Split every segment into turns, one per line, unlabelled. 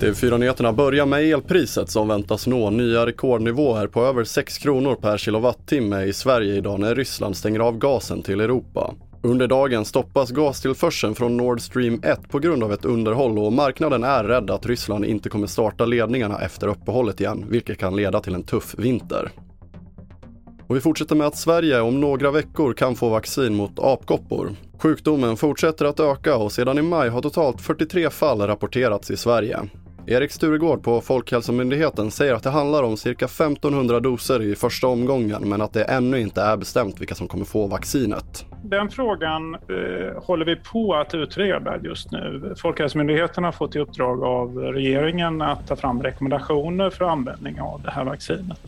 TV4-nyheterna börjar med elpriset som väntas nå nya rekordnivåer på över 6 kronor per kilowattimme i Sverige idag när Ryssland stänger av gasen till Europa. Under dagen stoppas gastillförseln från Nord Stream 1 på grund av ett underhåll och marknaden är rädd att Ryssland inte kommer starta ledningarna efter uppehållet igen, vilket kan leda till en tuff vinter. Och vi fortsätter med att Sverige om några veckor kan få vaccin mot apkoppor. Sjukdomen fortsätter att öka och sedan i maj har totalt 43 fall rapporterats i Sverige. Erik Sturegård på Folkhälsomyndigheten säger att det handlar om cirka 1500 doser i första omgången men att det ännu inte är bestämt vilka som kommer få vaccinet.
Den frågan eh, håller vi på att utreda just nu. Folkhälsomyndigheten har fått i uppdrag av regeringen att ta fram rekommendationer för användning av det här vaccinet.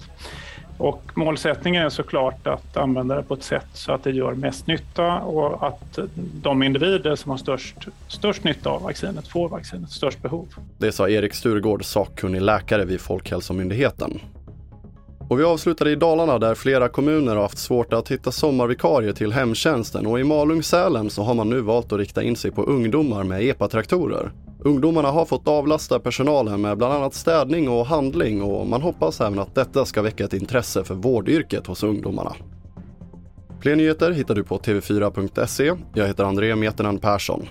Och målsättningen är såklart att använda det på ett sätt så att det gör mest nytta och att de individer som har störst, störst nytta av vaccinet får vaccinet, störst behov.
Det sa Erik Sturegård, sakkunnig läkare vid Folkhälsomyndigheten. Och vi avslutade i Dalarna där flera kommuner har haft svårt att hitta sommarvikarier till hemtjänsten och i Malung-Sälen så har man nu valt att rikta in sig på ungdomar med epatraktorer. Ungdomarna har fått avlasta personalen med bland annat städning och handling och man hoppas även att detta ska väcka ett intresse för vårdyrket hos ungdomarna. Fler nyheter hittar du på tv4.se. Jag heter André Metenen Persson.